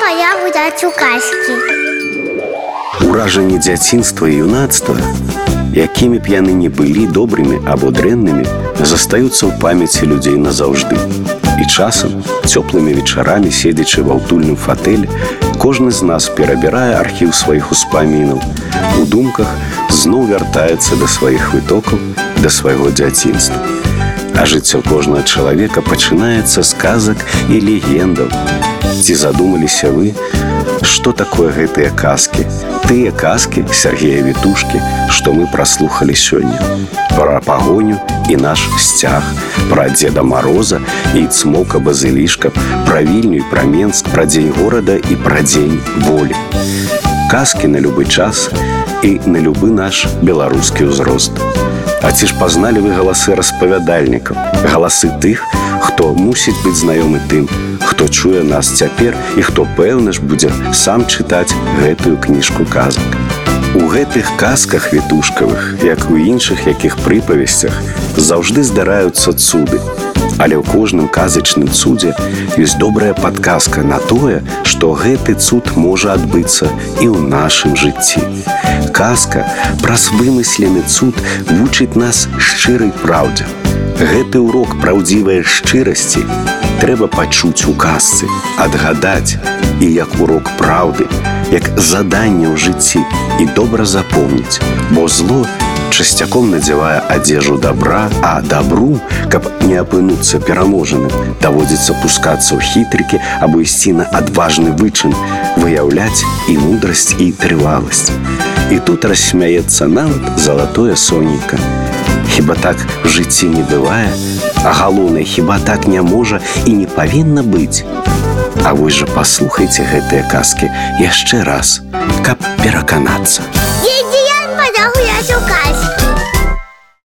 пая гуляць у казкі. Уражанні дзяцінства і юнацтва, якімі б яны не былі добрымі або дрэннымі, застаюцца ў памяці людзей назаўжды. І часам, цёплымі вечарамі седзячы ва ўтульным фатэль, кожны з нас перабірае архіў сваіх успамінаў. У думках зноў вяртаецца да сваіх вытокаў, да свайго дзяцінства. А жыццё кожнага чалавека пачынаецца з казак і легендаў. Ці задумаліся вы, што такое гэтыя казкі? Тыя казкі Сергея Вітушкі, што мы праслухалі сёння. Пра пагоню і наш сцяг, пра дзеда Мароза і цмока базылішка, пра вільню і пра Менск, пра дзень горада і пра дзень волі. Казкі на любы час і на любы наш беларускі ўзрост. А ці ж пазналі вы галасы распавядальнікаў, галасы тых, хто мусіць быць знаёмы тым, хто чуе нас цяпер і хто пэўна ж будзе сам чытаць гэтую кніжку казак. У гэтых казках вітушкавых, як у іншых якіх прыпавесцях, заўжды здараюцца цуды. Але ў кожным казачным цудзе ёсць добрая падказка на тое, што гэты цуд можа адбыцца і ў нашым жыцці. Казка праз вымыслены цуд вучыць нас шчырай праўдзе. Гэты урок праўдзівай шчырасці трэба пачуць у казцы, адгадаць і як урок праўды, як заданне ў жыцці і добра запомніць, бо зло часцяком надзявае адзежу добра, а добру, каб не апынуцца пераможаным, даводзіцца пускацца ў хітрыкі або ісці на адважны вычын, выяўляць і мудрасць і трываласць. І тут рассмяецца нават залатое сонейка. Хіба так в жыцці не бывае, а галоўнае хіба так не можа і не павінна быць. А вось жа паслухайце гэтыя казкі яшчэ раз, каб пераканацца. Едзе я пая гуляць у казкі.